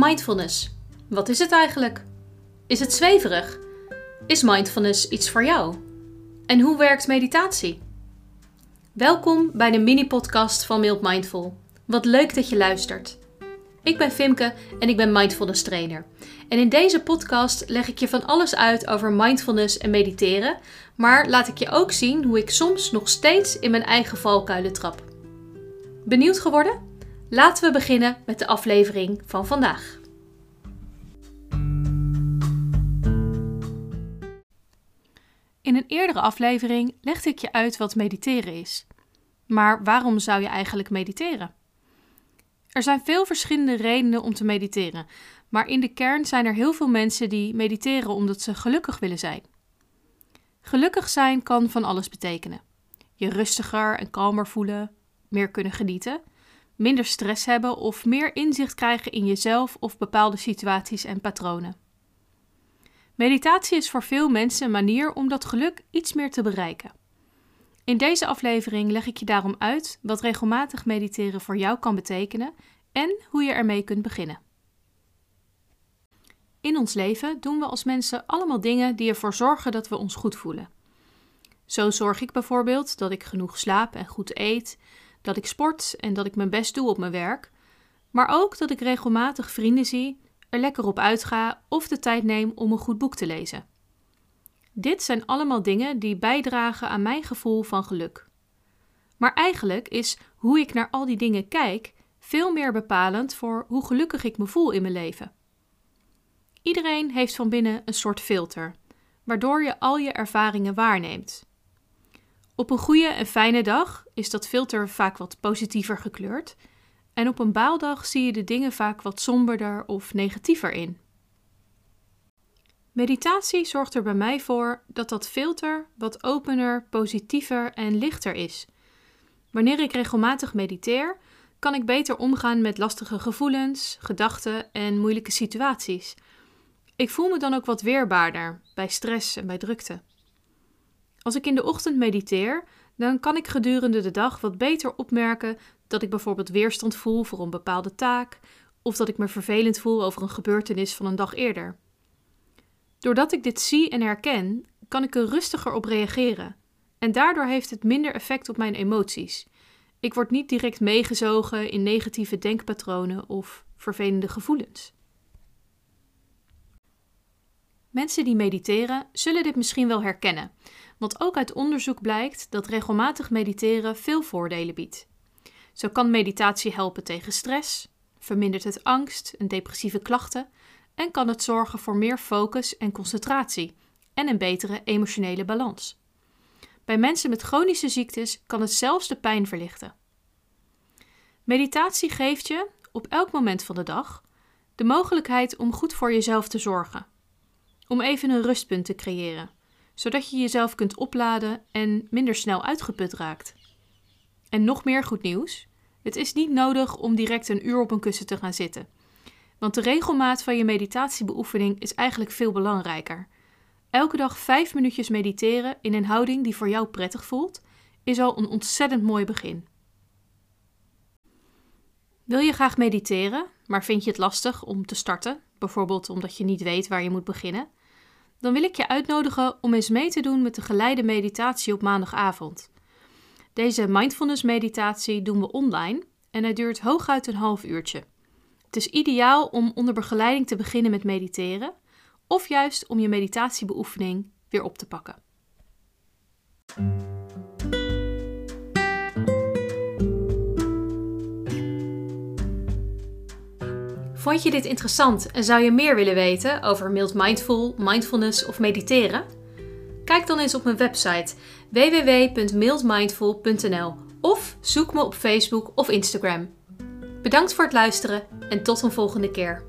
Mindfulness. Wat is het eigenlijk? Is het zweverig? Is mindfulness iets voor jou? En hoe werkt meditatie? Welkom bij de mini-podcast van Mild Mindful. Wat leuk dat je luistert. Ik ben Fimke en ik ben mindfulness trainer. En in deze podcast leg ik je van alles uit over mindfulness en mediteren, maar laat ik je ook zien hoe ik soms nog steeds in mijn eigen valkuilen trap. Benieuwd geworden? Laten we beginnen met de aflevering van vandaag. In een eerdere aflevering legde ik je uit wat mediteren is. Maar waarom zou je eigenlijk mediteren? Er zijn veel verschillende redenen om te mediteren, maar in de kern zijn er heel veel mensen die mediteren omdat ze gelukkig willen zijn. Gelukkig zijn kan van alles betekenen. Je rustiger en kalmer voelen, meer kunnen genieten, minder stress hebben of meer inzicht krijgen in jezelf of bepaalde situaties en patronen. Meditatie is voor veel mensen een manier om dat geluk iets meer te bereiken. In deze aflevering leg ik je daarom uit wat regelmatig mediteren voor jou kan betekenen en hoe je ermee kunt beginnen. In ons leven doen we als mensen allemaal dingen die ervoor zorgen dat we ons goed voelen. Zo zorg ik bijvoorbeeld dat ik genoeg slaap en goed eet, dat ik sport en dat ik mijn best doe op mijn werk, maar ook dat ik regelmatig vrienden zie, er lekker op uitga of de tijd neem om een goed boek te lezen. Dit zijn allemaal dingen die bijdragen aan mijn gevoel van geluk. Maar eigenlijk is hoe ik naar al die dingen kijk veel meer bepalend voor hoe gelukkig ik me voel in mijn leven. Iedereen heeft van binnen een soort filter, waardoor je al je ervaringen waarneemt. Op een goede en fijne dag is dat filter vaak wat positiever gekleurd, en op een baaldag zie je de dingen vaak wat somberder of negatiever in. Meditatie zorgt er bij mij voor dat dat filter wat opener, positiever en lichter is. Wanneer ik regelmatig mediteer, kan ik beter omgaan met lastige gevoelens, gedachten en moeilijke situaties. Ik voel me dan ook wat weerbaarder bij stress en bij drukte. Als ik in de ochtend mediteer, dan kan ik gedurende de dag wat beter opmerken dat ik bijvoorbeeld weerstand voel voor een bepaalde taak, of dat ik me vervelend voel over een gebeurtenis van een dag eerder. Doordat ik dit zie en herken, kan ik er rustiger op reageren. En daardoor heeft het minder effect op mijn emoties. Ik word niet direct meegezogen in negatieve denkpatronen of vervelende gevoelens. Mensen die mediteren zullen dit misschien wel herkennen, want ook uit onderzoek blijkt dat regelmatig mediteren veel voordelen biedt. Zo kan meditatie helpen tegen stress, vermindert het angst en depressieve klachten en kan het zorgen voor meer focus en concentratie en een betere emotionele balans. Bij mensen met chronische ziektes kan het zelfs de pijn verlichten. Meditatie geeft je, op elk moment van de dag, de mogelijkheid om goed voor jezelf te zorgen. Om even een rustpunt te creëren, zodat je jezelf kunt opladen en minder snel uitgeput raakt. En nog meer goed nieuws: het is niet nodig om direct een uur op een kussen te gaan zitten. Want de regelmaat van je meditatiebeoefening is eigenlijk veel belangrijker. Elke dag vijf minuutjes mediteren in een houding die voor jou prettig voelt, is al een ontzettend mooi begin. Wil je graag mediteren, maar vind je het lastig om te starten, bijvoorbeeld omdat je niet weet waar je moet beginnen? Dan wil ik je uitnodigen om eens mee te doen met de geleide meditatie op maandagavond. Deze mindfulness meditatie doen we online en het duurt hooguit een half uurtje. Het is ideaal om onder begeleiding te beginnen met mediteren of juist om je meditatiebeoefening weer op te pakken. Vond je dit interessant en zou je meer willen weten over mild mindful, mindfulness of mediteren? Kijk dan eens op mijn website www.mildmindful.nl of zoek me op Facebook of Instagram. Bedankt voor het luisteren en tot een volgende keer.